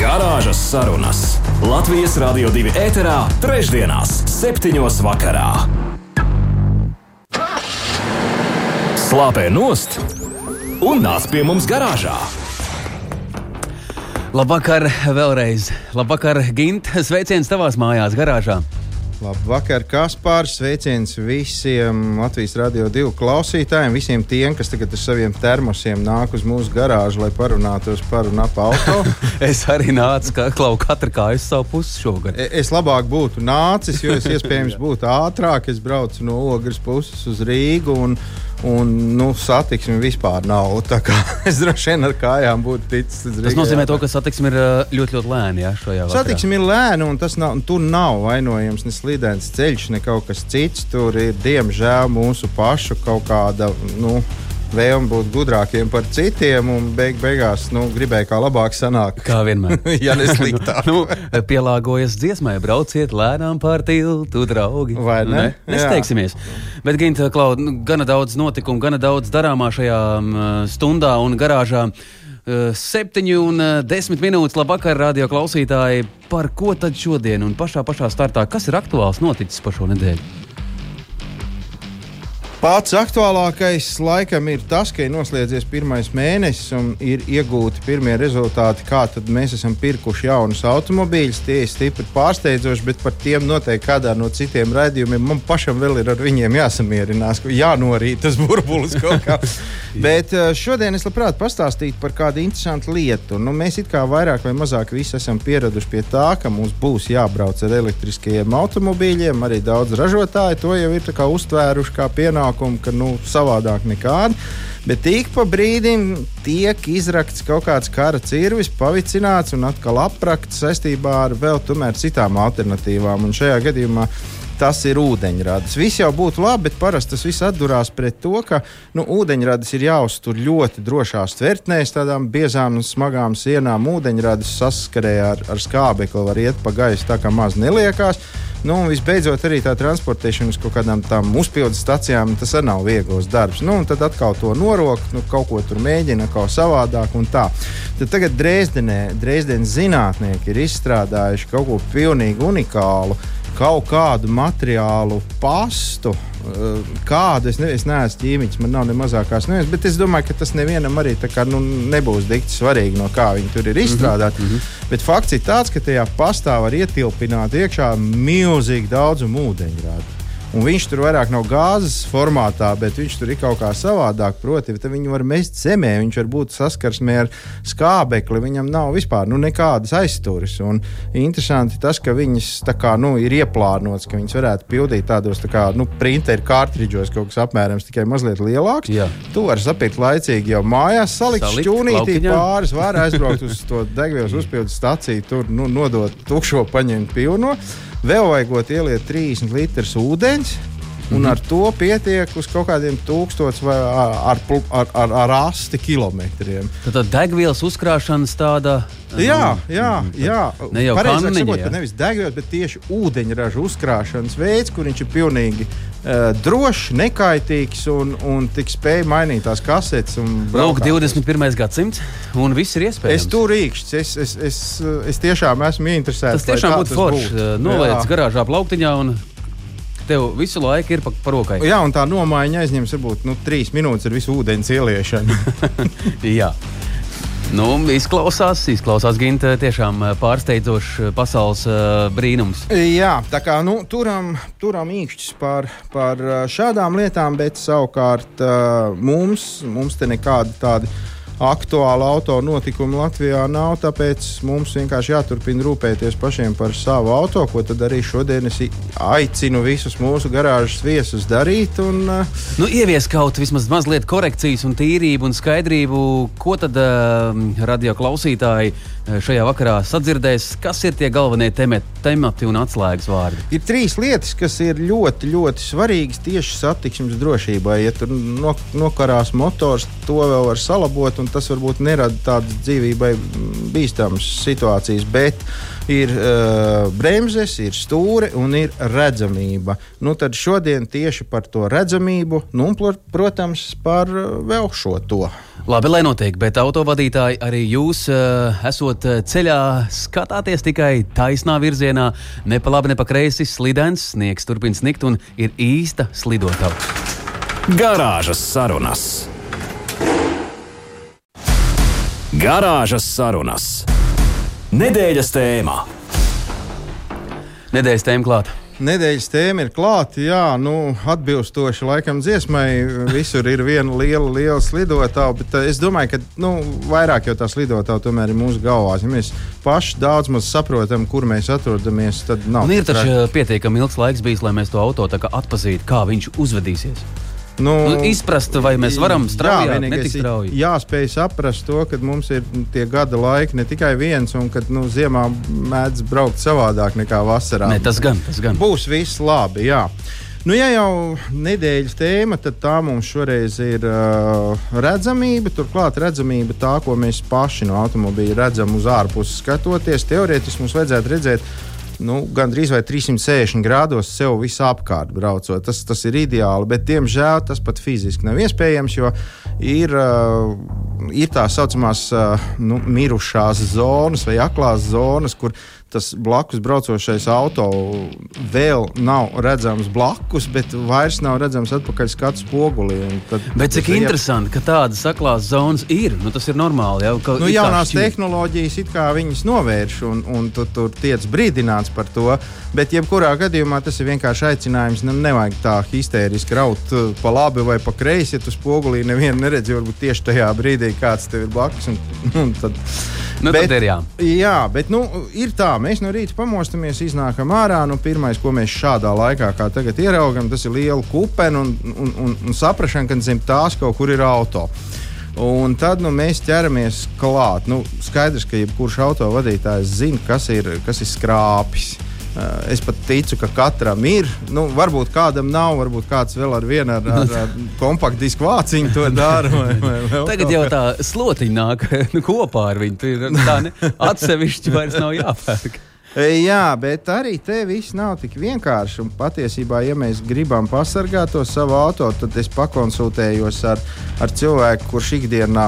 Garāžas sarunas Latvijas Rādio 2 ēterā, trešdienās, septiņos vakarā. Slāpē nost un nāc pie mums garāžā! Labvakar, vēlreiz. Labvakar, Gint. Sveiciens tavās mājās, garāžā. Labvakar, Kaspārs. Sveiciens visiem Latvijas radio divu klausītājiem, visiem tiem, kas tagad ar saviem termosiem nāk uz mūsu garāžu, lai parunātos par un ap auto. es arī nācu, ka klau katra kājas savu pusi šogad. E, es labāk būtu nācis, jo es iespējams būtu ātrāk. Es braucu no ogres puses uz Rīgu. Un, Un nu, satiksme vispār nav. Es droši vien ar kājām būtu ticis līdz Rīgai. Tas nozīmē, to, ka satiksme ir ļoti, ļoti lēna. Jā, satiksme ir lēna, un tas nav, tur nav vainojams ne slīdens ceļš, ne kaut kas cits. Tur ir diemžēl mūsu pašu kaut kāda. Nu, vēlme būt gudrākiem par citiem, un beig beigās nu, gribēja kā labāk sanākt. Kā vienmēr. ja ne sliktāk. nu, pielāgojas dziesmai, brauciet lēnām pār tiltu, draugi. Vai ne? ne? Nesteigsimies. Bet, Ginta, Klaud, nu, gana daudz notikumu, gana daudz darāmā šajā stundā un garāžā. Septiņi un desmit minūtes, labvakar, radio klausītāji. Par ko tad šodien un pašā pašā startā, kas ir aktuāls noticis pa šo nedēļu? Pats aktuālākais laikam ir tas, ka ir noslēdzies pirmais mēnesis un ir iegūti pirmie rezultāti, kā mēs esam pirkuši jaunus automobīļus. Tie ir stipri pārsteidzoši, bet par tiem noteikti kādā no citiem raidījumiem man pašam vēl ir ar viņiem jāsamierinās, jānorīt tas burbulis kaut kā. bet eh, šodien es labprāt pastāstītu par kādu interesantu lietu. Nu, mēs it kā vairāk vai mazāk visi esam pieraduši pie tā, ka mums būs jābrauc ar elektriskajiem automobīļiem. Arī daudz ražotāji to jau ir uztvēruši kā pienākumu panākumu, ka nu, savādāk nekāda. Bet ik pa brīdim tiek izrakts kaut kāds kara cirvis, pavicināts un atkal aprakts saistībā ar vēl citām alternatīvām. Un šajā gadījumā tas ir ūdeņradis. Viss jau būtu labi, bet parasti tas viss atdurās pret to, ka nu, ūdeņradis ir jāuztur ļoti drošās tvertnēs, tādām biezām un smagām sienām. Ūdeņradis saskarē ar, ar skābekli var iet pa gaisu tā kā maz neliekās. Nu, un visbeidzot, arī tā transportēšana uz kaut kādām tām uzpildes stacijām, tas arī nav viegls darbs. Nu, tad atkal to norok, nu, kaut ko tur mēģina, kaut savādāk. Tad tagad Dresdenē, Dresdenes zinātnieki ir izstrādājuši kaut ko pilnīgi unikālu kaut kādu materiālu pastu. Eh, kādu es, ne, es neesmu ķīmiķis, man nav ne mazākās nevienas, bet es domāju, ka tas nevienam arī kā, nu, nebūs dikti svarīgi, no kā viņi tur ir mhm, izstrādāti. Mm -hmm. Bet fakts ir tāds, ka tajā pastā var ietilpināt iekšā milzīgi daudzumu ūdeņrādu. Un viņš tur vairāk nav gāzes formātā, bet viņš tur ir kaut kā savādāk. Proti, viņu var mest zemē, viņš var būt saskarsmē ar skābekli. Viņam nav vispār nu, nekādas aizturas. Un interesanti tas, ka viņas kā, nu, ir ieplānotas, ka viņas varētu pildīt tādos tā kā nu, printeru kārtridžos, kaut kas apmēram tikai mazliet lielāks. Jā. Tu vari sapīt laicīgi jau mājās, salikt šķūnītī pāris, var aizbraukt uz to degvielas uzpildes staciju, tur nu, nodot tukšo, paņemt pilno. Vēl vajagot ieliet 30 litrus ūdens. Un ar to pietiek uz kaut kādiem tūkstošiem vai ar, ar, ar, ar asti kilometriem. Tad tā degvielas uzkrāšanas tāda. Jā, jā, jā. Ne jau tādā veidā, nevis degvielas, bet tieši ūdeņraža uzkrāšanas veids, kur viņš ir pilnīgi uh, drošs, nekaitīgs un, un tik spēj mainīt tās kasetes. Lūk, 21. gadsimts, un viss ir iespējams. Es tur rīkšķis, es, es, es, es tiešām esmu interesēts. Tas tiešām būtu forši. Noliec garāžā plauktiņā un tev visu laiku ir pa, pa rokai. Jā, un tā nomaiņa aizņems varbūt nu, trīs minūtes ar visu ūdens ieliešanu. Jā. Nu, izklausās, izklausās Ginta, tiešām eh, pārsteidzošs eh, pasaules uh, brīnums. Jā, tā kā nu, turam, turam īkšķis par, par šādām lietām, bet savukārt uh, mums, mums te nekādi tādi aktuāla auto notikuma Latvijā nav. Tāpēc mums vienkārši jāturpina rūpēties pašiem par savu auto, ko arī šodien es aicinu visus mūsu garāžas viesus darīt. Un, uh, nu, ievies kaut vismaz mazliet korekcijas, un tīrību un skaidrību, ko tad uh, radio klausītāji šajā vakarā sadzirdēs, kas ir tie galvenie temati un atslēgas vārdi. Ir trīs lietas, kas ir ļoti, ļoti svarīgas tieši satiksmes drošībai. Ja tur nokarās motors, to vēl var salabot, un tas varbūt nerada tādas dzīvībai bīstamas situācijas. Bet ir uh, bremzes, ir stūri un ir redzamība. Nu, tad šodien tieši par to redzamību, nu, protams, par vēl šo to. Labi, lai notiek, bet autovadītāji arī jūs uh, esot ceļā, skatāties tikai taisnā virzienā, ne pa labi, ne pa kreisi, slidens, sniegs turpina snikt un ir īsta slidotava. Garāžas sarunas. Garāžas sarunas. Nedēļas tēmā. Nedēļas tēma klāta. Nedēļas tēma ir klāta. Jā, nu, atbilstoši laikam dziesmai, visur ir viena liela, liela slidotava. Bet uh, es domāju, ka nu, vairāk jau tā slidotava tomēr ir mūsu galvās. Ja mēs paši daudz maz saprotam, kur mēs atrodamies, tad nav. Un ir taču pietiekami ilgs laiks bijis, lai mēs to auto atpazītu, kā viņš uzvedīsies. Nu, nu, izprast, vai mēs varam strādāt netik strauji. Jāspēj saprast to, ka mums ir tie gada laiki ne tikai viens, un ka nu, ziemā mēdz braukt savādāk nekā vasarā. Ne, tas gan, tas gan. Būs viss labi, jā. Nu, ja jau nedēļas tēma, tad tā mums šoreiz ir uh, redzamība. Turklāt redzamība tā, ko mēs paši no automobīļa redzam uz ārpuses skatoties. Teorētiski mums vajadzētu redzēt nu, gandrīz vai 360 grādos sev visapkārt braucot. Tas, tas ir ideāli, bet diemžēl tas pat fiziski nav iespējams, jo ir, uh, ir tā saucamās uh, nu, mirušās zonas vai aklās zonas, kur tas blakus braucošais auto vēl nav redzams blakus, bet vairs nav redzams atpakaļ skatu spogulī. Tad, bet cik interesanti, ka tādas saklās zonas ir. Nu, tas ir normāli. Jau, ka, nu, jaunās tehnoloģijas it kā viņas novērš, un, un tu tur tiec brīdināts par to. Bet, jebkurā gadījumā, tas ir vienkārši aicinājums. Nu, nevajag tā histēriski raut uh, pa labi vai pa kreisi, ja tu spogulī nevienu neredzi. Varbūt tieši tajā brīdī kāds tev ir blakus. Un, un tad, nu, bet, tad ir jā. Jā, bet nu, ir tā mēs no rīta pamostamies, iznākam ārā. Nu, pirmais, ko mēs šādā laikā, ieraugam, tas ir liela kupena un, un, un, un saprāšana, ka zem tās kaut kur ir auto. Un tad nu, mēs ķeramies klāt. Nu, skaidrs, ka jebkurš autovadītājs zina, kas ir, kas ir skrāpis. Uh, es pat ticu, ka katram ir. Nu, varbūt kādam nav, varbūt kāds vēl ar vienu ar, ar, ar kompaktu disku vāciņu to dara. Vai, vai Tagad jau tā slotiņa nāk kopā ar viņu. Tā ne, atsevišķi vairs nav jāpērk. E, jā, bet arī te viss nav tik vienkārši. Un patiesībā, ja mēs gribam pasargāt to savu auto, tad es pakonsultējos ar, ar cilvēku, kurš ikdienā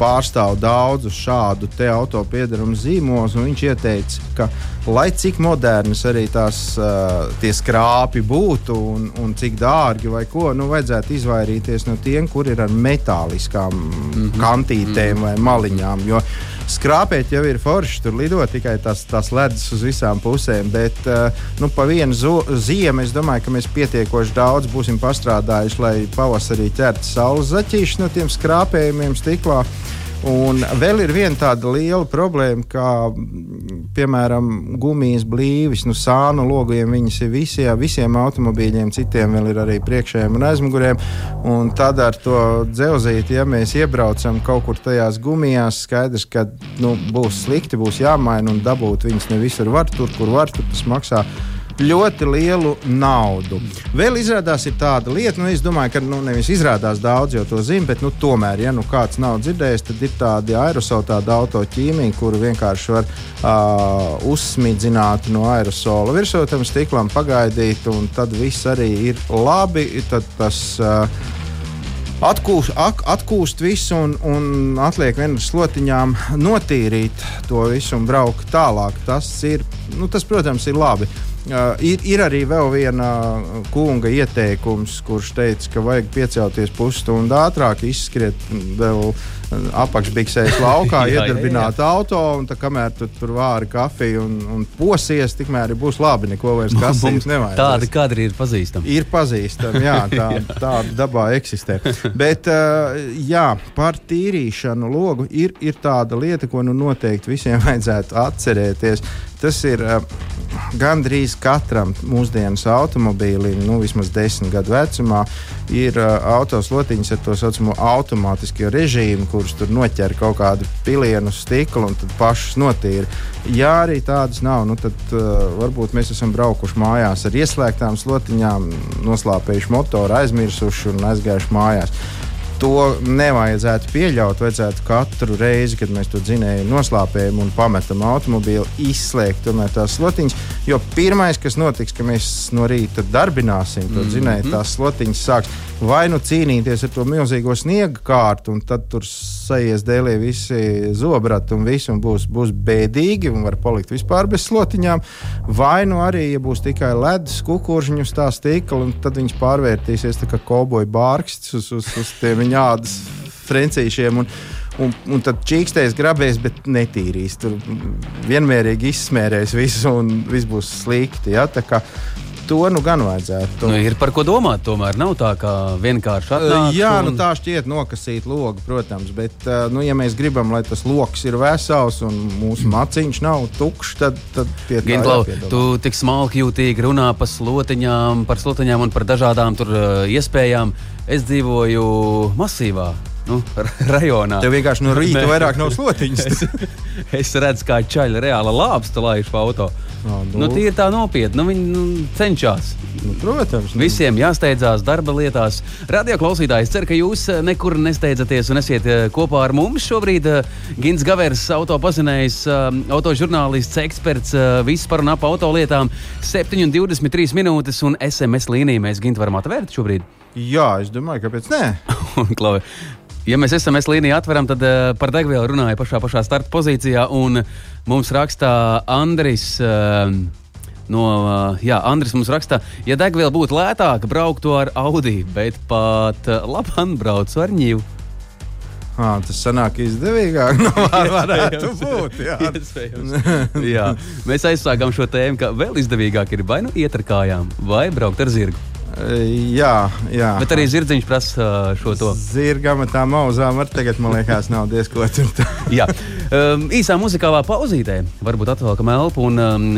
pārstāv daudzus šādu auto piedarumu zīmolus. Viņš ieteica, ka, lai cik modernas arī tās uh, skrāpi būtu un, un cik dārgi vai ko, nu, vajadzētu izvairīties no tiem, kur ir ar metāliskām mm -hmm. kantītēm mm -hmm. vai maliņām. Jo, skrāpēt jau ir forši. Tur lido tikai tas, tas ledus uz visām pusēm. Bet uh, nu, pa vienu ziemu es domāju, ka mēs pietiekoši daudz būsim pastrādājuši, lai pavasarī ķertu saules zaķīšu no tiem skrāpējumiem stiklā. Un vēl ir viena tāda liela problēma, kā piemēram gumijas blīvis, nu, sānu logiem. Viņas ir visie, visiem automobīļiem, citiem vēl ir arī priekšējiem un aizmugurējiem. Un tad ar to dzelzīti, ja mēs iebraucam kaut kur tajās gumijās, skaidrs, ka nu, būs slikti, būs jāmaina un dabūt viņas ne visur var, tur, kur var, tur tas maksā ļoti lielu naudu. Vēl izrādās tāda lieta, nu, es domāju, ka nu, nevis izrādās daudz, jo to zina, bet nu, tomēr, ja nu, kāds nav dzirdējis, tad ir tādi aerosoli, tāda autoķīmija, kuru vienkārši var uh, uzsmidzināt no aerosola virsotam stiklam, pagaidīt, un tad viss arī ir labi. Tad tas, uh, Atkūst, ak, atkūst visu un, un atliek vienam slotiņām notīrīt to visu un braukt tālāk. Tas, ir, nu, tas protams, ir labi. Uh, ir, ir arī vēl viena kunga ieteikums, kurš teica, ka vajag piecelties pusstundu ātrāk, izskriet vēl apakšbiksēs laukā, jā, iedarbināt jā, jā. auto, un tā, kamēr tu tur vāri kafiju un, un posies, tikmēr būs labi. Neko vairs kasīt nevajag. Tādi kadri ir pazīstami. Ir pazīstami, jā, tā, tāda dabā eksistē. Bet uh, jā, par tīrīšanu logu ir, ir tāda lieta, ko nu noteikti visiem vajadzētu atcerēties tas ir. Uh, gandrīz katram mūsdienas automobīlim, nu, vismaz desmit gadu vecumā, ir uh, autoslotiņas ar to saucamo automātisko režīmu, kurus tur noķer kaut kādu pilienu stiklu un tad pašus notīra. Ja arī tādas nav, nu, tad uh, varbūt mēs esam braukuši mājās ar ieslēgtām slotiņām, noslāpējuši motoru, aizmirsuši un aizgājuši mājās to nevajadzētu pieļaut. Vajadzētu katru reizi, kad mēs to dzinēju, noslāpējam un pametam automobīlu, izslēgt tās slotiņas. Jo pirmais, kas notiks, ka mēs no rīta darbināsim to dzinēju, mm -hmm. tās slotiņas sāks vai nu cīnīties ar to milzīgo sniega kārtu, un tad tur sajies dēlī visi zobrati un viss, būs, būs bēdīgi, un var palikt vispār bez slotiņām. Vai nu arī, ja būs tikai ledus kukurūziņu tā stikla, tad viņš pārvērtīsies kā kauboja bārksts uz, uz, uz tiem viņa ādas frencīšiem. Un, un, un tad čīkstēs, grabēs, bet netīrīs. Tur vienmērīgi izsmērēs visu, un viss būs slikti. Ja? To nu gan vajadzētu. Nu, ir par ko domāt. Tomēr nav tā, ka vienkārši atnākt. Jā, un... nu, tā šķiet nokasīt logu, protams. Bet, nu, ja mēs gribam, lai tas lokus ir vesels un mūsu maciņš nav tukšs, tad, tad pie tā Gintlau, tu tik smalki jūtīgi runā par slotiņām, par slotiņām un par dažādām tur uh, iespējām. Es dzīvoju masīvā. Nu, rajonā. Tev vienkārši no rīta vairāk nav slotiņas. es, es redzu, kā čaļi reāli lāpsta laiž pa auto. No, nu. Nu, tie ir tā nopietni. Nu, viņi nu, cenšas. Nu, protams. Nu. Visiem jāsteidzās darba lietās. Radio klausītājs cer, ka jūs eh, nekur nesteidzaties un esiet eh, kopā ar mums. Šobrīd uh, Gins Gavers, auto pazinējs, uh, autožurnālists, eksperts, viss par un ap autolietām. 7,23 minūtes un SMS līnija mēs Gint varam atvērt šobrīd. Jā, es domāju, kāpēc nē. Klau, ja mēs SMS līniju atveram, tad uh, par degvielu runāja pašā, pašā starta pozīcijā. Mums rakstā Andris. Uh, No, uh, jā, Andris mums raksta, ja degviela būtu lētāka, brauktu ar Audi, bet pat uh, labāk braucu ar ņīvu. À, tas sanāk izdevīgāk. No, nu, var, varētu būt. Jā. jā. Mēs aizsākām šo tēmu, ka vēl izdevīgāk ir vai nu iet ar kājām, vai braukt ar zirgu. Jā, jā. Bet arī zirdziņš prasa šo to. Zirgam, tā mauzām var tagad, man liekas, nav diezko tur. jā, um, īsā muzikālā pauzītē varbūt atvelkam elpu un um,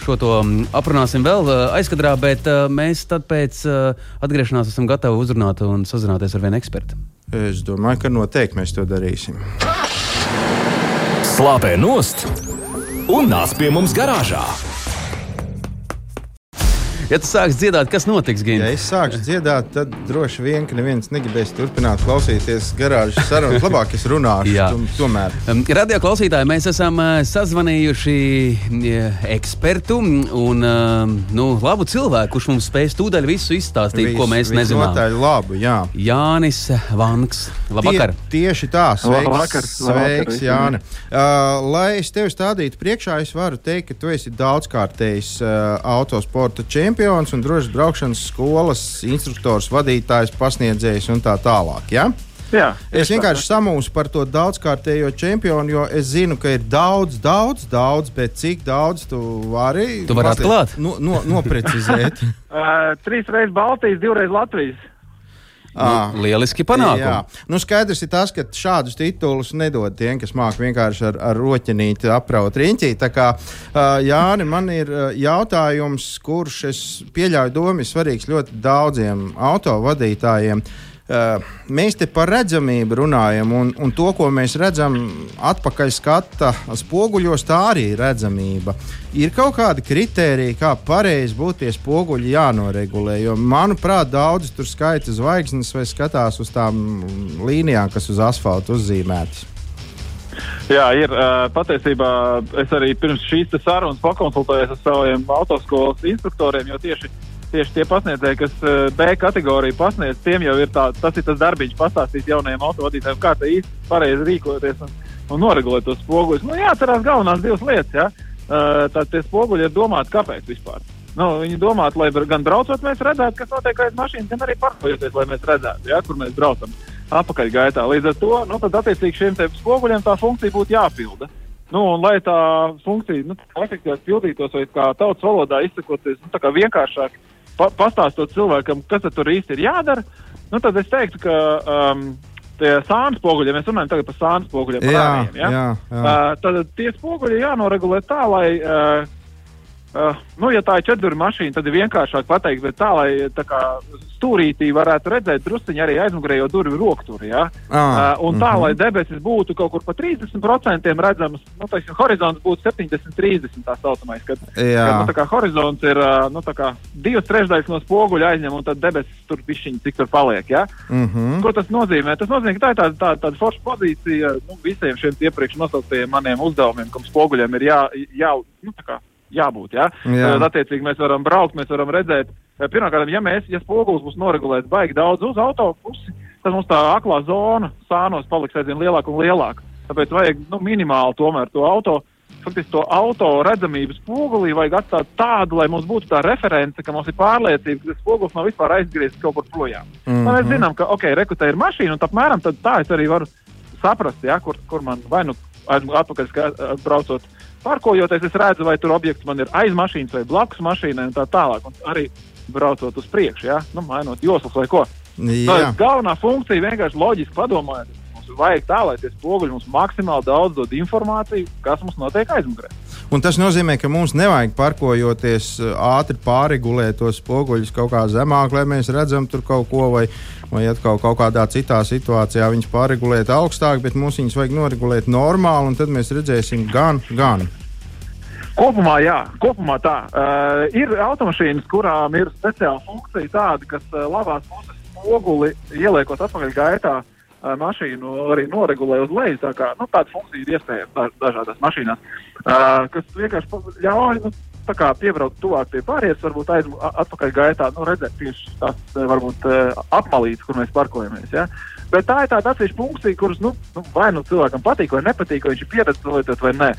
šo to aprunāsim vēl uh, aizkadrā, bet uh, mēs tad pēc uh, atgriešanās esam gatavi uzrunāt un sazināties ar vienu ekspertu. Es domāju, ka noteikti mēs to darīsim. Slāpē nost un nāc pie mums garāžā! Ja tu sāksi dziedāt, kas notiks? Gini? Ja es sākšu dziedāt, tad droši vien, neviens negribēs turpināt klausīties garāžas sarunas. Labāk es runāšu. tom, tomēr. Radio klausītāji, mēs esam uh, sazvanījuši uh, ekspertu un nu, labu cilvēku, kurš mums spēj tūdaļ visu izstāstīt, Vis, ko mēs nezinām. Tā ir labi, jā. Jānis Vanks. Labvakar. Tie, tieši tā. Sveiks, Labvakar. Sveiks Jāni. Uh, lai es tevi stādītu priekšā, es varu teikt, ka tu esi daudzkārtējs uh, autosporta čempions čempions un drošas braukšanas skolas instruktors, vadītājs, pasniedzējs un tā tālāk. Ja? Jā, es vienkārši samūsu par to daudzkārtējo čempionu, jo es zinu, ka ir daudz, daudz, daudz, bet cik daudz tu vari? Tu vari atklāt? No, no, noprecizēt. uh, trīs reizes Baltijas, divreiz Latvijas. Nu, lieliski panākumi. Nu, skaidrs ir tas, ka šādus titulus nedod tiem, kas māca vienkārši ar, ar roķenīti apraut riņķī. Tā kā Jāni, man ir jautājums, kurš es pieļauju domu ir svarīgs ļoti daudziem autovadītājiem. Uh, mēs te par redzamību runājam, un, un to, ko mēs redzam atpakaļ skata spoguļos, tā arī ir redzamība. Ir kaut kādi kriteriji, kā pareizi būtu tie spoguļi jānoregulē. Jo, manuprāt, daudzi tur skaita zvaigznes vai skatās uz tām līnijām, kas uz asfalta uzzīmētas. Jā, ir patiesībā es arī pirms šīs sarunas pakonsultējos ar saviem autoskolas instruktoriem, jo tieši tieši tie pasniedzēji, kas eh, B kategoriju pasniedz, tiem jau ir tā, tas ir tas darbiņš, pastāstīt jaunajiem autovadītājiem, kā tā īsti pareizi rīkoties un, un noregulēt tos spoguļus. Nu, jāatcerās galvenās divas lietas. Ja? Uh, tad tie spoguļi ir domāti, kāpēc vispār. Nu, viņi domā, lai gan braucot, mēs redzētu, kas notiek aiz mašīnas, gan arī parkojoties, lai mēs redzētu, ja, kur mēs braucam apakaļgaitā. Līdz ar to, nu, tad attiecīgi šiem spoguļiem tā funkcija būtu jāpilda. Nu, un, lai tā funkcija nu, efektīvāk pildītos, vai kā tautas valodā izsakoties, nu, tā kā vienkāršāk, pa, pastāstot cilvēkam, kas tur īsti ir jādara, nu, tad es teiktu, ka um, tie sānu spoguļi, ja mēs runājam tagad par sānu spoguļiem, Jā, ārējiem, ja? jā, jā. Uh, tad tie spoguļi jānoregulē tā, lai, uh, uh, nu, ja tā ir četrduru mašīna, tad ir vienkāršāk pateikt, bet tā, lai tā kā stūrītī varētu redzēt drusciņi arī aizmugurējo durvju rokturi, ja? Ah, uh, un tā, mhm. lai debesis būtu kaut kur pa 30% redzamas, nu, teiksim, horizonts būtu 70-30 tā saucamais, kad, Jā. kad nu, tā kā horizonts ir, uh, nu, tā kā divas trešdaļas no spoguļa aizņem, un tad debesis tur pišķiņi cik tur paliek, ja? Mhm. Ko tas nozīmē? Tas nozīmē, ka tā ir tāda, tāda, tāda forša pozīcija nu, visiem šiem iepriekš nosauktajiem maniem uzdevumiem, kam spoguļiem ir jā, jā, nu, tā kā jābūt. Ja? Jā. Tad, attiecīgi, mēs varam braukt, mēs varam redzēt. Eh, Pirmkārt, ja mēs, ja spogulis būs noregulēts baigi daudz uz autopusi, tad mums tā aklā zona sānos paliks aizvien lielāka un lielāka. Tāpēc vajag nu, minimāli tomēr to auto. Faktiski to auto redzamību spogulī vajag atstāt tādu, lai mums būtu tā reference, ka mums ir pārliecība, ka spogulis nav vispār aizgriezts kaut kur projām. Mm -hmm. Mēs zinām, ka, ok, rekrutē ir mašīna, un apmēram tā es arī varu saprast, ja, kur, kur man vai nu atpakaļ braucot, parkojoties, es redzu, vai tur objekts man ir aiz mašīnas vai blakus mašīnai un tā tālāk. Un arī braucot uz priekšu, ja, nu, mainot joslas vai ko. Jā. Tā galvenā funkcija vienkārši loģiski padomājot. Mums vajag tā, lai tie spoguļi mums maksimāli daudz dod informāciju, kas mums notiek aizmugurē. Un tas nozīmē, ka mums nevajag parkojoties ātri pārregulēt tos spoguļus kaut kā zemāk, lai mēs redzam tur kaut ko, vai, vai atkal kaut kādā citā situācijā viņus pārregulēt augstāk, bet mums viņus vajag noregulēt normāli, un tad mēs redzēsim gan, gan. Kopumā, jā, kopumā tā. Uh, ir automašīnas, kurām ir speciāla funkcija tāda, kas uh, labās puses spoguli ieliekot atpakaļ gaitā. Uh, mašīnu arī noregulē uz leju. Tā kā, nu, tāda funkcija ir iespējama da dažādās mašīnās, uh, kas vienkārši ļauj nu, tā kā piebraukt tuvāk pie pārējiem, varbūt aiz, atpakaļ gaitā, nu, redzēt tieši tās eh, varbūt uh, apmalītes, kur mēs parkojamies. Ja? Bet tā ir tāda atsevišķa funkcija, kuras nu, nu, vai nu cilvēkam patīk, vai nepatīk, vai viņš ir pieredzējis to lietot vai nē.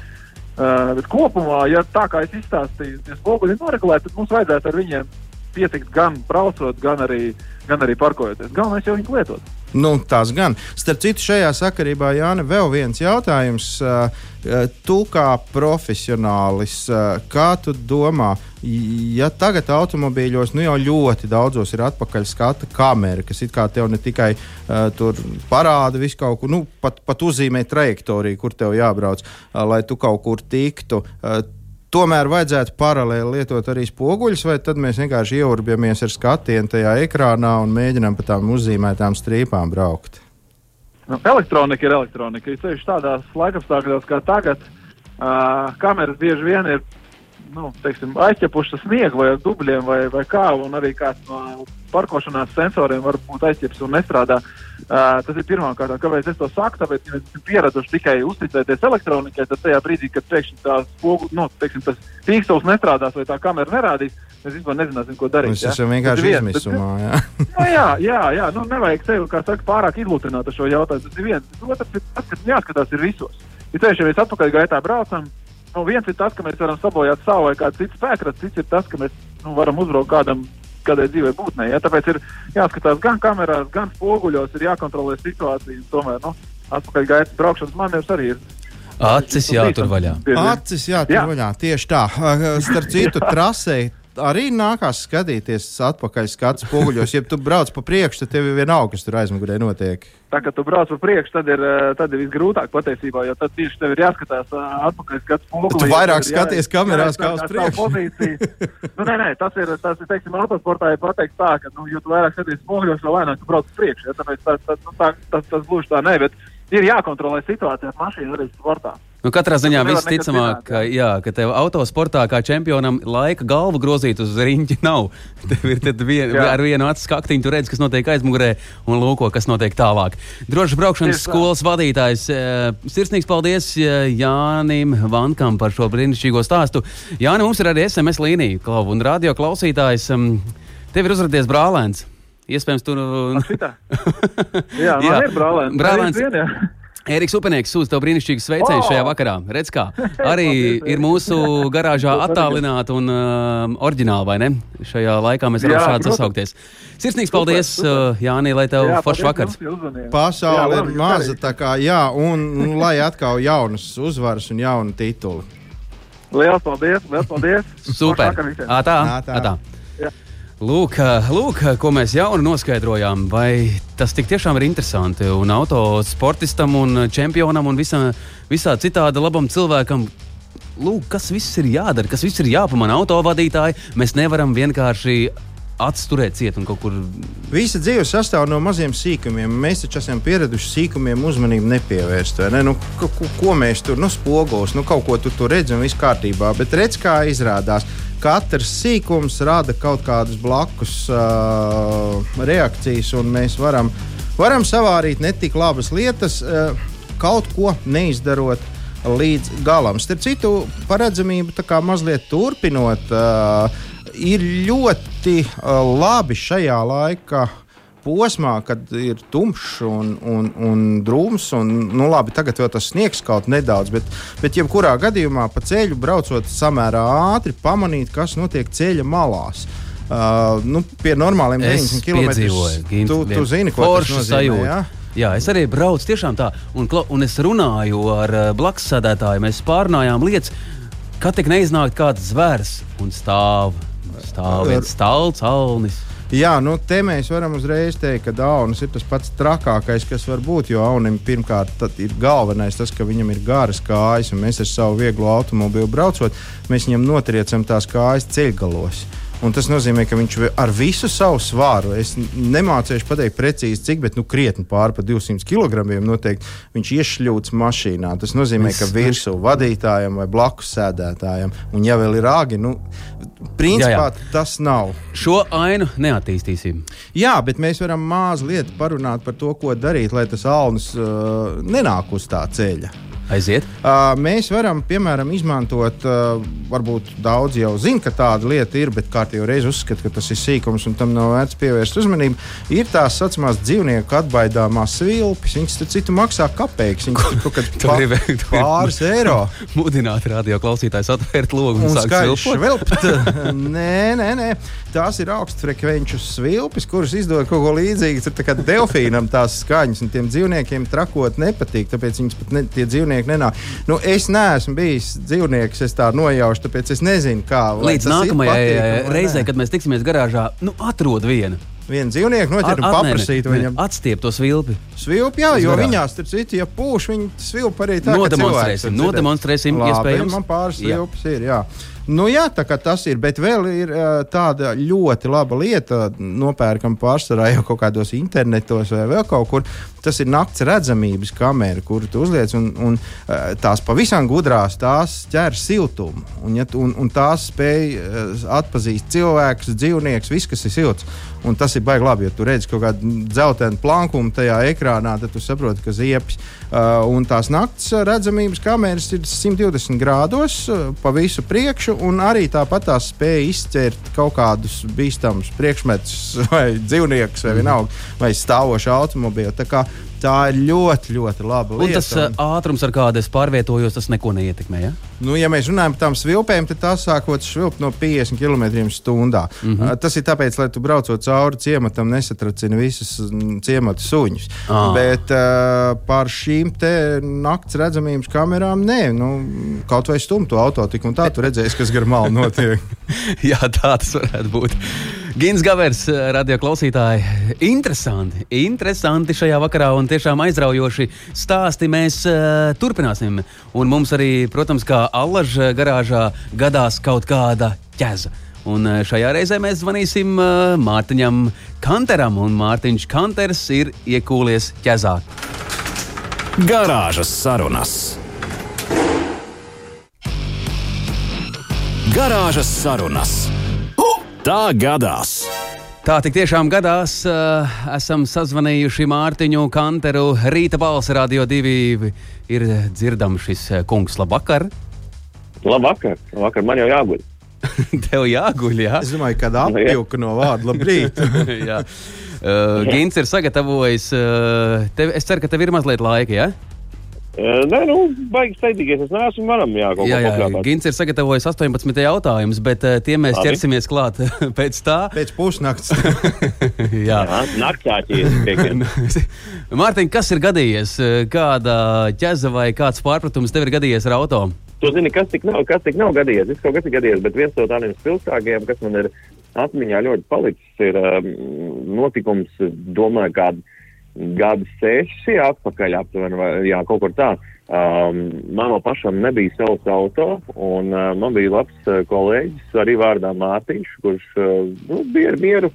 Uh, bet kopumā, ja tā kā es izstāstīju, ja spoguļi ir noregulēti, tad mums vajadzētu ar viņiem pietikt gan braucot, gan arī, gan arī parkojoties. Galvenais jau viņus lietot. Nu, tas gan. Starp citu, šajā sakarībā, Jānis, vēl viens jautājums. Uh, uh, Tu kā profesionālis, uh, kā tu domā, ja tagad automobīļos nu jau ļoti daudzos ir atpakaļ skata kamera, kas it kā tev ne tikai uh, parāda visu kaut ko, nu, pat, pat uzzīmē trajektoriju, kur tev jābrauc, uh, lai tu kaut kur tiktu. Uh, Tomēr vajadzētu paralēli lietot arī spoguļus, vai tad mēs vienkārši ieurbamies ar skatienu tajā ekrānā un mēģinām pa tām uzzīmētām strīpām braukt. Nu, elektronika ir elektronika. Ir tieši tādās laikapstākļos kā tagad. Uh, kameras bieži vien ir nu, teiksim, aizķepušas sniegu vai dubļiem vai, vai kā, un arī kāds no parkošanās sensoriem var būt aizķeps un nestrādā. Uh, tas ir pirmā kārta. Kāpēc es to saku? Tāpēc, ka mēs esam pieraduši tikai uzticēties elektronikai, tad tajā brīdī, kad pēkšņi tās spogu, nu, teiksim, tas pīkstils nestrādās vai tā kamera nerādīs, mēs vispār nezināsim, ko darīt. Mēs ja? esam Tas vienkārši izmisumā. Jā. Nu, jā, jā, jā. Nu, nevajag sevi, kā saka, pārāk izlutināt ar šo jautājumu. Tas ir viens. Bet Otrs ir tas, kas jāskatās ir visos. Ir tieši, ja mēs atpakaļ gaitā braucam, nu, viens ir tas, ka mēs varam sabojāt savu vai kādu citu spēkratu, cits ir tas, ka mēs nu, varam uzbraukt kādam, kādai dzīvē būtnē. Ja? Tāpēc ir jāskatās gan kamerās, gan spoguļos, ir jākontrolē situācija. Tomēr, nu, atpakaļ gaitas braukšanas manevrs arī ir. Acis jātur vaļā. Acis, jā, tur Jā. vaļā. Tieši tā. Starp citu, trasē arī nākās skatīties atpakaļ skatu spoguļos. Ja tu brauc pa priekšu, tad tev ir vienalga, kas tur aizmugurē notiek. Tā kā tu brauc pa priekšu, tad ir, eh, tad ir visgrūtāk patiesībā, jo tad tieši tev ir jāskatās eh, atpakaļ skats spogulī. Tu vairāk skaties kamerās kā uz priekšu. nu, nē, nē, tas ir, tas ir, teiksim, autosportā ir pateikt tā, ka, nu, jo tu vairāk skaties spoguļos, jo lēnāk tu brauc uz priekšu. Ja? Tāpēc tas, tas, nu, tā, tas, tas gluži tā nē, bet ir jākontrolē situācija ar mašīnu arī sportā. Nu, katrā ziņā nevar viss nekas ticamāk, zināt, ka, jā, ka tev autosportā kā čempionam laika galvu grozīt uz riņķi nav. Tev ir vien, ar vienu acu skaktiņu, tu redz, kas notiek aizmugurē un lūko, kas notiek tālāk. Drošas braukšanas Tieši tā. skolas vadītājs. eh, Sirsnīgs paldies eh, Jānim Vankam par šo brīnišķīgo stāstu. Jāni, mums ir arī SMS līnija, Klau, un radio klausītājs. em, Tev ir uzrādījies brālēns. Iespējams, tu. Šitā. Jā, Jā. ir brālēns. Brālēns. Vien, jā. Eriks Upenieks sūta tev brīnišķīgu sveicienu O! šajā vakarā. Redz, kā arī ir mūsu garāžā Super, attālināta un uh, oriģināla, vai ne? Šajā laikā mēs varam šādi sasaukties. Sirsnīgs paldies, super. uh, Jānī, lai tev Jā, foršs vakars. Pasaule Jā, ir maza, tā kā jā, un nu, lai atkal jaunas uzvaras un jauni tituli. Lielas paldies! Liels paldies! Super! Foršu vakaru visiem. Lūk, lūk, ko mēs jaunu noskaidrojām. Vai tas tiešām ir interesanti? Un autosportistam, un čempionam un visā, visā citādi labam cilvēkam. Lūk, kas viss ir jādara, kas viss ir jāpamana autovadītāji. Mēs nevaram vienkārši atsturēt ciet un kaut kur. Visa dzīve sastāv no maziem sīkumiem. Mēs taču esam pieraduši sīkumiem uzmanību nepievērst. Ne? Nu, ko, ko mēs tur, nu, spogulis, nu, kaut ko tu tur redzi un viss kārtībā. Bet redz, kā izrādās katrs sīkums rada kaut kādas blakus uh, reakcijas, un mēs varam, varam savārīt ne tik labas lietas, uh, kaut ko neizdarot. Līdz galam. Starp citu, paredzamību tā kā mazliet turpinot, uh, ir ļoti labi šajā laikā posmā, kad ir tumšs un, un, un drūms. Un, nu, labi, tagad jau tas sniegs kaut nedaudz, bet, bet jebkurā gadījumā pa ceļu braucot samērā ātri, pamanīt, kas notiek ceļa malās. Uh, nu, pie normāliem 90 km/h. Tu, tu zini, ko tas nozīmē. Ja? Jā, es arī braucu tiešām tā, un, un es runāju ar blakus sēdētāju. Mēs pārnājām lietas, kad tik neiznāk kāds zvērs un stāv. Stāv viens stāvs, alnis. Jā, nu, te mēs varam uzreiz teikt, ka Daunis ir tas pats trakākais, kas var būt. Jo Aunim pirmkārt ir galvenais tas, ka viņam ir garas kājas, un mēs ar savu vieglo automobīlu braucot, mēs viņam notriecam tās kājas ceļgalos. Un tas nozīmē, ka viņš ar visu savu svāru, es nemācīšu pateikt precīzi, cik, bet nu, krietni pāri par 200 kg noteikti viņš iešļūts mašīnā. Tas nozīmē, ka virsū vadītājam vai blakus sēdētājam, un ja vēl ir āgi, nu, principā jā, jā. tas nav. Šo ainu neattīstīsim. Jā, bet mēs varam mazliet parunāt par to, ko darīt, lai tas alnis uh, nenāk uz tā ceļa. Aiziet. Uh, mēs varam, piemēram, izmantot, uh, varbūt daudz jau zina, ka tāda lieta ir, bet kārtīgi reiz uzskata, ka tas ir sīkums un tam nav vērts pievērst uzmanību. Ir tās saucamās dzīvnieku atbaidāmās svilpes. Viņas tur citu maksā kapeiks. Viņas kaut kādā pāris eiro. Mudināt radio klausītājus atvērt logu un, un sākt svilpt. nē, nē, nē. Tās ir augstfrekvenču svilpes, kuras izdod kaut ko līdzīgu. Tur kā delfīnam tās skaņas, un tiem dzīvniekiem trakot nepatīk. Tāpēc viņas pat ne, tie dzīvnieki dzīvnieki nenāk. Nu, es neesmu bijis dzīvnieks, es tā nojaušu, tāpēc es nezinu, kā. Līdz nākamajai reizei, kad mēs tiksimies garāžā, nu, atrod vienu vienu dzīvnieku noķert un paprasīt viņam. Atstiept to svilpi. Svilpi, jā, jo viņās, starp citu, ja pūš, viņi svilpi arī tā. Nodemonstrēsim, nodemonstrēsim, iespējams. Man pāris svilpes ir, jā. Nu, jā, tā kā tas ir, bet vēl ir tāda ļoti laba lieta, nopērkam pārsvarā jau kaut kādos internetos vai vēl kaut kur. Tas ir nakts redzamības kamera, kuru tu uzliec, un, un tās pavisam gudrās, tās ķer siltumu. Un, ja, un, un tās spēj atpazīt cilvēkus, dzīvniekus, viss, kas ir silts. Un tas ir baigi labi, jo tu redz kaut kādu dzeltenu plankumu tajā ekrānā, tad tu saproti, ka ziepes. Uh, un tās naktas redzamības kameras ir 120 grādos uh, pa visu priekšu, un arī tāpat tās spēja izķert kaut kādus bīstamus priekšmetus vai dzīvniekus vai vienalga, vai stāvošu automobīlu. Tā ir ļoti, ļoti laba lieta. Un tas un... ātrums, ar kādu es pārvietojos, tas neko neietekmē. Ja? Nu, ja mēs runājam par tām svilpēm, tad tās sākot švilpt no 50 km/h. Mm -hmm. Tas ir tāpēc, lai tu braucot cauri ciematam, nesatracini visus ciemata suņus. Ah. Bet uh, par šīm naktas redzamības kamerām nē, nu, kaut vai stumtu auto tik un tā, tu redzēsi, kas gar malu notiek. Jā, tā tas varētu būt. Gins Gavers, radio klausītāji, interesanti, interesanti šajā vakarā un tiešām aizraujoši stāsti mēs uh, turpināsim. Un mums arī, protams, kā allaža garāžā gadās kaut kāda ķeza. Un uh, šajā reizē mēs zvanīsim uh, Mārtiņam Kanteram, un Mārtiņš Kanters ir iekūlies ķezā. Garāžas sarunas. Garāžas sarunas. Tā gadās! Tā tik tiešām gadās. Uh, esam sazvanījuši Mārtiņu Kanteru. Rīta balss radio divi ir dzirdams šis eh, kungs. Labvakar! Labvakar! Labvakar. Man jau jāguļ! Tev jāguļ, jā? Es domāju, ka apjūka no vārda labrīt. Uh, Gins ir sagatavojis. Uh, tev, es ceru, ka tev ir mazliet laika, jā? Ja? Nē, nu, baigi steidzīgais. Es neesmu manam jā, jā, jā, jā. Gins ir sagatavojis 18 jautājumus, bet uh, tiem mēs Labi. ķersimies klāt pēc tā. Pēc pusnakts. jā, jā naktāķis. Mārtiņ, kas ir gadījies? Kāda ķeza vai kāds pārpratums tev ir gadījies ar auto? Tu zini, kas tik nav, kas tik nav gadījies. Viss kaut kas ir gadījies, bet viens no tādiem spilgtākajiem, kas man ir atmiņā ļoti palicis ir um, notikums, domāju, kādu gadu seši atpakaļ aptuveni, vai jā, kaut kur tā. Um, man pašam nebija savs auto, un uh, man bija labs uh, kolēģis, arī vārdā Mārtiņš, kurš uh, nu, bija mieru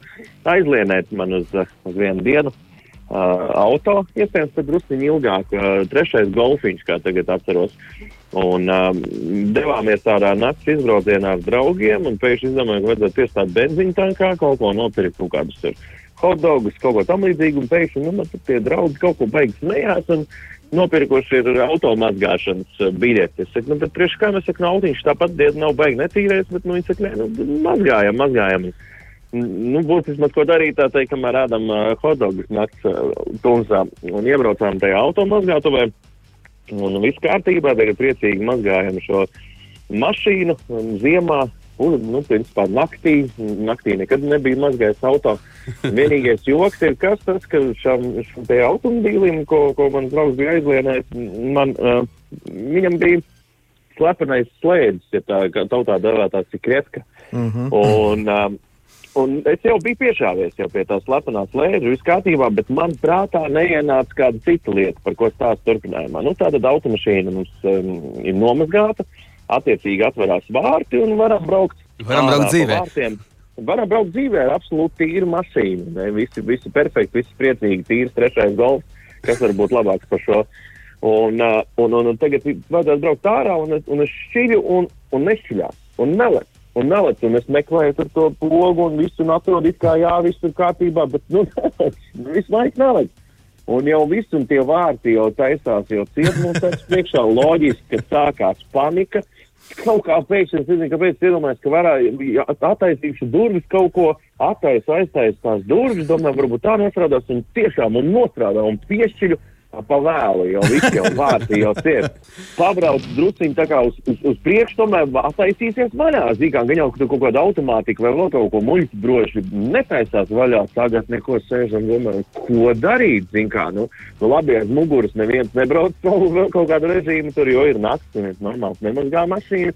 aizlienēt man uz, uh, uz vienu dienu uh, auto, iespējams, pat druskuļi ilgāk. Uh, trešais golfiņš, kā tagad atceros. Un um, devāmies tādā naktas izbraucienā ar draugiem, un pēkšņi izdomājām, ka vajadzētu piestāt benzīna tankā, kaut ko nopirkt, kaut kādus tur hotdogus, kaut ko tam līdzīgu, un pēkšņi, nu, man tie draugi kaut ko beigas smējās, un nopirkuši ir automazgāšanas uh, biļeti. Es saku, nu, bet priekš kā mēs sakām, no autiņš tāpat dienu nav baigi netīrēs, bet, nu, viņi saka, nē, nu, mazgājam, mazgājam. Nu, būtu vismaz ko darīt, tā teikt, kamēr ēdam uh, hotdogus nakts uh, tumsā un iebraucām tajā automazgātuvē. Un viss kārtībā, tagad priecīgi mazgājam šo mašīnu ziemā. Un, nu, principā naktī, naktī nekad nebija mazgājis auto. Vienīgais joks ir kas tas, ka šam, šam te automobīlim, ko, ko man draugs bija aizlienējis, man, uh, viņam bija slepenais slēdzis, ja tā kā tautā dēvētā sikretka. Mm -hmm. Un, um, Un es jau biju piešāvies jau pie tā slepenā slēdza, viss kārtībā, bet man prātā neienāca kāda cita lieta, par ko stāstu turpinājumā. Nu, tātad automašīna mums um, ir nomazgāta, attiecīgi atverās vārti un varam braukt. Varam braukt dzīvē. Vārtiem. Varam braukt dzīvē ar absolūti tīru mašīnu. Ne? Visi, visi perfekti, visi priecīgi, tīrs trešais golfs, kas var būt labāks par šo. Un, uh, un, un, un tagad vajadzētu braukt ārā, un, un es šķiļu un, un nešķiļās, un nelec. Un nelec, un es meklēju to pogu un visu, un atrodu, kā jā, viss ir kārtībā, bet, nu, visu laiku nelec. Un jau viss, un tie vārti jau taisās, jau ciet mums tas priekšā loģiski, ka sākās panika. Kaut kā pēkšņi, es nezinu, kāpēc iedomājos, ka varēja attaisīšu durvis, kaut ko attaisu, aiztaisu tās durvis, domāju, varbūt tā nestrādās, un tiešām un nostrādā, un piešķiļu pa vēlu, jau viss jau vārti jau ciet. Pabrauc drusciņi tā kā uz, uz, uz priekšu, tomēr attaisīsies vaļā. Zīkā, gan jau, ka tur kaut kāda automātika vai vēl kaut ko muļķi broši netaisās vaļā, tagad neko sēžam, domājam, ko darīt, zin kā, nu, nu labi, aiz muguras neviens nebrauc savu kaut kādu režīmu, tur jau ir nakts, un es normāls nemazgā mašīnu.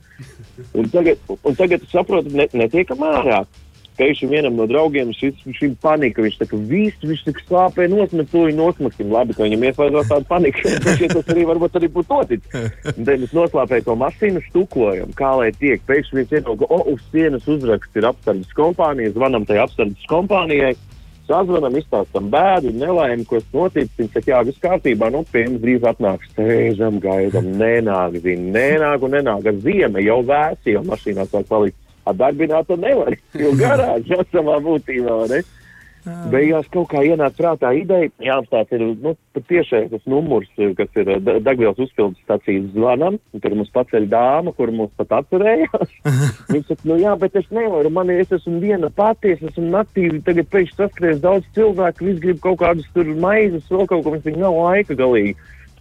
Un tagad, un tagad saprotu, ne, netiekam ārā. Pēkšņi vienam no draugiem šī panika, viņš kā viss, viņš tā kā slāpē nosmet, to viņa nosmaksim. Labi, ka viņam iesvaidzās tāda panika, šķiet, tas arī varbūt arī būtu noticis. Tad mēs noslāpējam to mašīnu, štukojam, kā lai tiek. Pēkšņi viens ienāk, o, uz sienas uzraksts ir apsardzes kompānija, zvanam tai apsardzes kompānijai. Sazvanam, izstāstam bēdu, nelaimi, kas noticis. Viņš saka, jā, viss kārtībā, nu, pie mums drīz atnāks. Sēžam, gaidām, nenāk, zina, nenāk un nenāk. Ar ziemu jau vēsi, jau mašīnā sāk palikt. Ar darbinātu nevar, jo garāžā savā būtībā, ne? Beigās kaut kā ienāca prātā ideja, jāapstāsta ir, nu, patiešām tas numurs, kas ir da- degvielas uzpildes stācijas zvanam, tur mums paceļ dāma, kur mums pat atcerējās. Viņa saka, nu jā, bet es nevaru, man es esmu viena pati, es esmu naktī, tagad pēkšņi saskries daudz cilvēku, visi grib kaut kādus tur maizes, vēl kaut ko, viņam nav laika galīgi.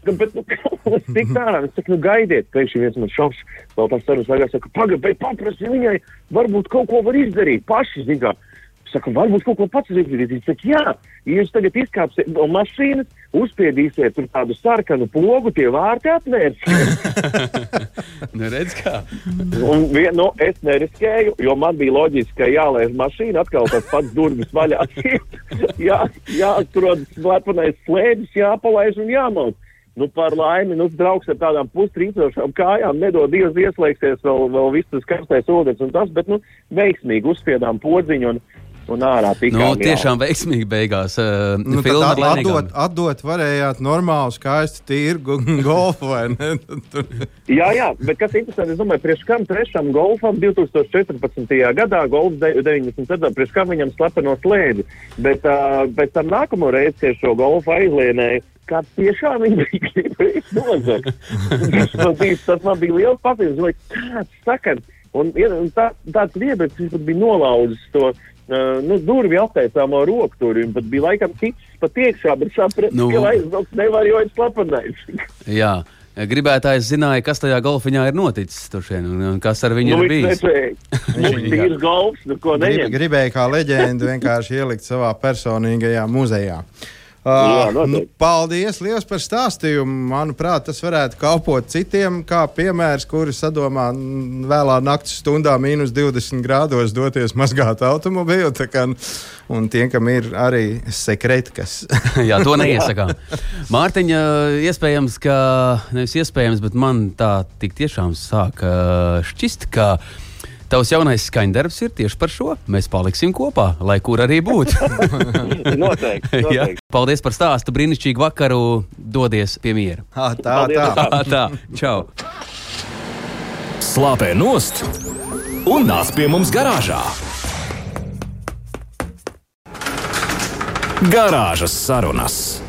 Bet, nu, kā tik tādā, es saku, nu, gaidiet, pēkšņi viens man šoks, vēl tās sarunas laikā saka, pagaid, bet paprasti viņai, varbūt kaut ko var izdarīt paši, zin kā. Es Saku, varbūt kaut ko pats izdarīt. Viņš saka, jā, ja jūs tagad izkāpsiet no mašīnas, uzspiedīsiet tur tādu sarkanu pogu, tie vārti atvērsies. Nu, redz, kā. Un vien, nu, es neriskēju, jo man bija loģiski, ka jālaiž mašīna, atkal tas pats durvis vaļā. jā, jāatrod slepenais slēdis, jāpalaiž un jāmauc. Nu, par laimi, nu, draugs ar tādām pustrīcošām kājām nedod Dievs ieslēgsies vēl, vēl viss tas karstais ūdens un tas, bet, nu, veiksmīgi uzspiedām podziņu un, un ārā tikām. Nu, jā. tiešām veiksmīgi beigās. Uh, Nu, tad atdot, atdot varējāt normālu, skaistu tirgu golfu vai ne? Jā, jā, bet kas interesanti, es domāju, priekš kam trešam golfam 2014. gadā, golfs de- 97. priekš kam viņam slepeno slēdzi. Bet uh, pēc tam nākamo reizi, kad šo golfu aizlienēju, kā tiešām viņi bija gribējuši nozagt. tas, man bija, tas man bija liels papildus, domāju, kāds sakars. Un, un tā, tāds riebets, viņš pat bija nolaudzis to. Uh, nu, durvju attaisāmo roku tur, un pat bija laikam ticis pat iekšā, bet sapratu, Nu. ka aizbraukt nevar, jo ir slepenais. Jā. Gribētājs zināja, kas tajā golfiņā ir noticis tur šeit, un un kas ar viņu Nu, ir viņš bijis. viņš ir golfs, nu ko Grib, neņem. gribēja kā leģendu vienkārši ielikt savā personīgajā muzejā. Uh, Jā, nu, paldies liels par stāstījumu. Manuprāt, tas varētu kalpot citiem, kā piemērs, kuri sadomā mm, vēlā naktas stundā mīnus 20 grādos doties mazgāt automobīlu. kā, Un tiem, kam ir arī sekretkas. Jā, to neiesakām. Mārtiņa, iespējams, ka nevis iespējams, bet man tā tik tiešām sāk uh, šķist, ka tavs jaunais skaņdarbs ir tieši par šo. Mēs paliksim kopā, lai kur arī būtu. Noteikti. Jā. noteikti. Paldies par stāstu, brīnišķīgu vakaru. Dodies pie miera. Ah, tā, tā. Tā, tā, čau! Slāpē nost un nāc pie mums garāžā. Garāžas sarunas.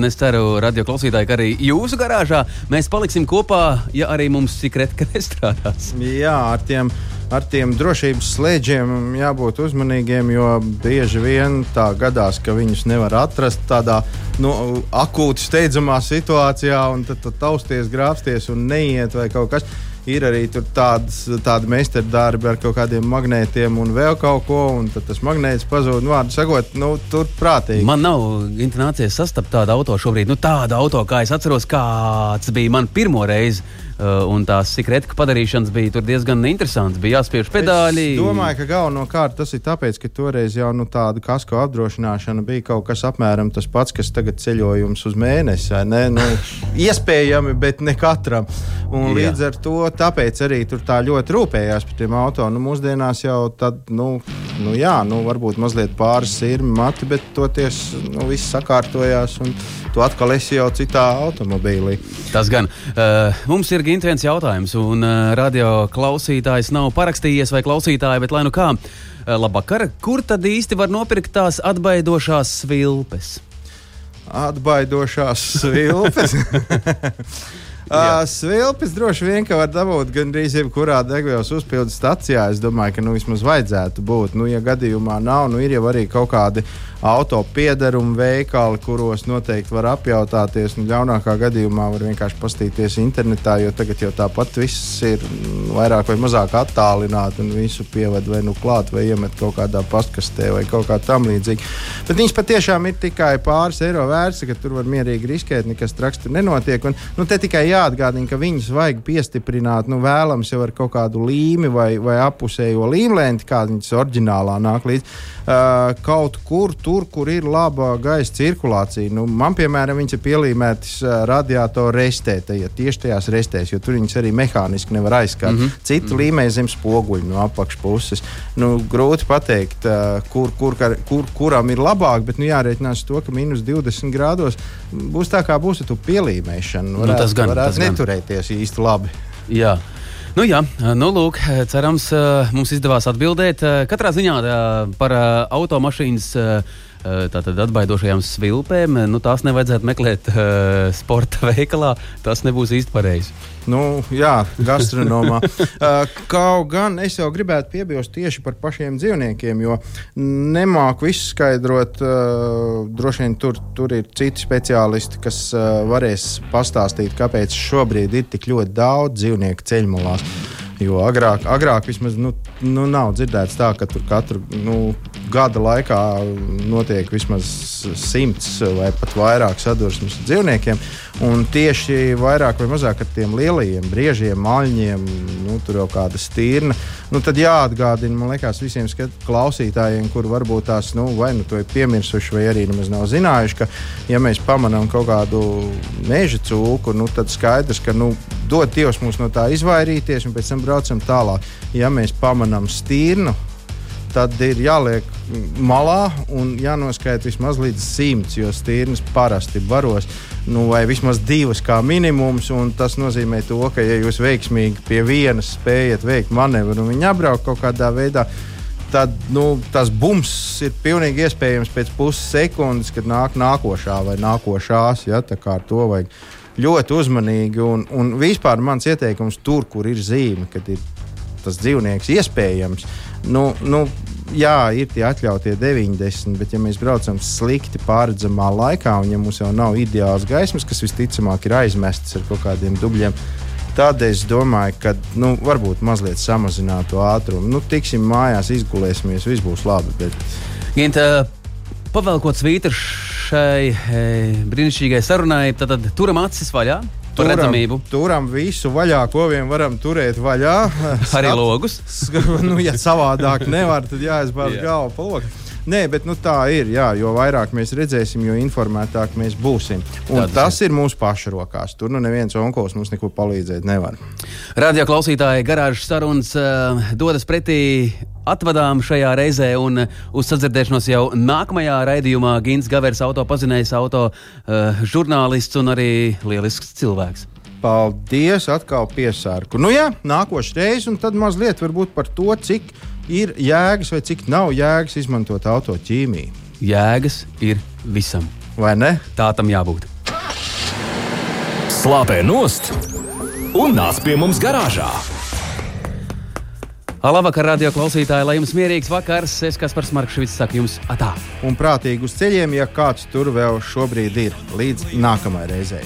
Es ceru, radio klausītāji, ka arī jūsu garāžā mēs paliksim kopā, ja arī mums sekretka nestrādās. Jā, ar tiem, ar tiem drošības slēdžiem jābūt uzmanīgiem, jo bieži vien tā gadās, ka viņus nevar atrast tādā nu, akūti steidzamā situācijā, un tad tu tausties, grābsties un neiet vai kaut kas. Ir arī tādas, tādi meistardarbi ar kaut kādiem magnētiem un vēl kaut ko, un tas magnēts pazūd. Nu, Vārdu sakot, nu, tur prātīgi. Man nav intonācijas sastapt tādu auto šobrīd. Nu, tādu auto, kā es atceros, kāds bija man pirmo reizi. Uh, un tās sekretka padarīšanas bija tur diezgan interesants. Bija jāspiež pedāļi. Es domāju, ka galvenokārt tas ir tāpēc, ka toreiz jau nu, tāda kasko apdrošināšana bija kaut kas apmēram tas pats, kas tagad ceļojums uz mēnesi. Nu, iespējami, bet ne katram. Un līdz ar to tāpēc arī tur tā ļoti rūpējās par tiem auto. Nu, mūsdienās jau tad, nu, nu, jā, nu, varbūt mazliet pāris sirmi mati, bet toties nu, viss sakārtojās. Un, Tu atkal esi jau citā automobīlī. Tas gan. Uh, mums ir Gint viens jautājums, un uh, radio klausītājs nav parakstījies vai klausītāji, bet lai nu kā. Uh, labvakar, kur tad īsti var nopirkt tās atbaidošās svilpes? Atbaidošās svilpes. Uh, Svilpes droši vien var dabūt gandrīz jebkurā degvielas uzpildes stacijā. Es domāju, ka nu, vismaz vajadzētu būt. Nu, ja gadījumā nav, nu, ir jau arī kaut kādi auto piederumu veikali, kuros noteikti var apjautāties. Nu, ļaunākā gadījumā var vienkārši pastīties internetā, jo tagad jau tāpat viss ir mm, vairāk vai mazāk attālināti un visu pieved vai nu klāt vai iemet kaut kādā pastkastē vai kaut kā tam līdzīga. Bet viņas patiešām ir tikai pāris eiro vērts, ka tur var mierīgi riskēt, nekas traks tur nenotiek. Un, nu, te tikai jāatgādina, ka viņas vajag piestiprināt, nu, vēlams jau ar kaut kādu līmi vai, vai apusējo līmlēnti, kāda viņas oriģinālā nāk līdzi. Uh, kaut kur, tur, kur ir laba gaisa cirkulācija. Nu, man, piemēram, viņas ir pielīmētas uh, radiatoru restē, tajā, tieši tajās restēs, jo tur viņas arī mehāniski nevar aizskart. Mm -hmm. Citi mm -hmm. līmē zem spoguļu no apakšpuses. Nu, grūti pateikt, uh, kur, kur, kur, kur, kuram ir labāk, bet nu, jārēķinās to, ka minus 20 grādos būs tā kā būs ar to pielīmēšanu. Varētu, tas gan, varētu tas gan. neturēties īsti labi. Jā. Nu, jā, nu, lūk, cerams, eh, mums izdevās atbildēt. Eh, Katrā ziņā eh, par automašīnas tātad atbaidošajām svilpēm, nu, tās nevajadzētu meklēt eh, sporta veikalā. Tas nebūs īsti pareizi. Nu, jā, gastronomā. Uh, Kaut gan es jau gribētu piebilst tieši par pašiem dzīvniekiem, jo nemāku visu skaidrot. Uh, droši vien tur, tur ir citi speciālisti, kas uh, varēs pastāstīt, kāpēc šobrīd ir tik ļoti daudz dzīvnieku ceļmalās. Jo agrāk, agrāk vismaz nu, nu, nav dzirdēts tā, ka tur katru nu, gada laikā notiek vismaz simts vai pat vairāk sadursmes ar dzīvniekiem. Un tieši vairāk vai mazāk ar tiem lielajiem briežiem, maļņiem, nu, tur jau kāda stīrna. Nu, tad jāatgādina, man liekas, visiem skat- klausītājiem, kur varbūt tās nu, vai nu to ir piemirsuši, vai arī nemaz nav zinājuši, ka, ja mēs pamanām kaut kādu meža cūku, nu, tad skaidrs, ka nu, dod Dievs mums no tā izvairīties un pēc tam braucam tālāk. Ja mēs pamanām stīrnu, tad ir jāliek malā un jānoskaita vismaz līdz simts, jo stīrnes parasti baros. Nu, vai vismaz divas kā minimums. un Tas nozīmē, to, ka, ja jūs veiksmīgi pie vienas spējat veikt manevru un viņa apbraukt kaut kādā veidā, tad nu, tas bums ir pilnīgi iespējams pēc puses sekundes, kad nāk nākošā vai nākošās. Ja, tā kā to vajag ļoti uzmanīgi. Un, un vispār mans ieteikums tur, kur ir zīme, kad ir tas dzīvnieks iespējams. Nu, nu, jā, ir tie atļautie 90, bet ja mēs braucam slikti pārredzamā laikā, un ja mums jau nav ideāls gaismas, kas visticamāk ir aizmestas ar kaut kādiem dubļiem, tad es domāju, ka nu, varbūt mazliet samazināt to ātrumu. Nu, tiksim mājās, izgulēsimies, viss būs labi. Bet... Ginta, pavelkot svītru šai e, brīnišķīgai sarunai, tad, tad turam acis vaļā. Turam, redzamību, turam visu vaļā, ko vien varam turēt vaļā. arī logus. nu, ja savādāk nevar, tad jāizbāž Jā. galva pa loku. Nē, bet nu, tā ir. Jā, jo vairāk mēs redzēsim, jo informētāk mēs būsim. Un Tā tas ir mūsu pašu rokās. Tur nu neviens onkulis mums neko palīdzēt nevar. Radio klausītāji, garāžas sarunas uh, dodas pretī atvadām šajā reizē, un uh, uz sadzirdēšanos jau nākamajā raidījumā Gins Gavers, auto pazinējs, auto uh, žurnālists un arī lielisks cilvēks. Paldies, atkal piesārku. Nu jā, nākošais reizes, un tad mazliet varbūt par to, cik ir jēgas vai cik nav jēgas izmantot autoķīmiju. Jēgas ir visam. Vai ne? Tā tam jābūt. Slāpē nost un nāc pie mums garāžā. Labvakar, radio klausītāji, lai jums mierīgs vakars. Es, kas par Markšvits, saku jums atā. Un prātīgi uz ceļiem, ja kāds tur vēl šobrīd ir. Līdz nākamajai reizei.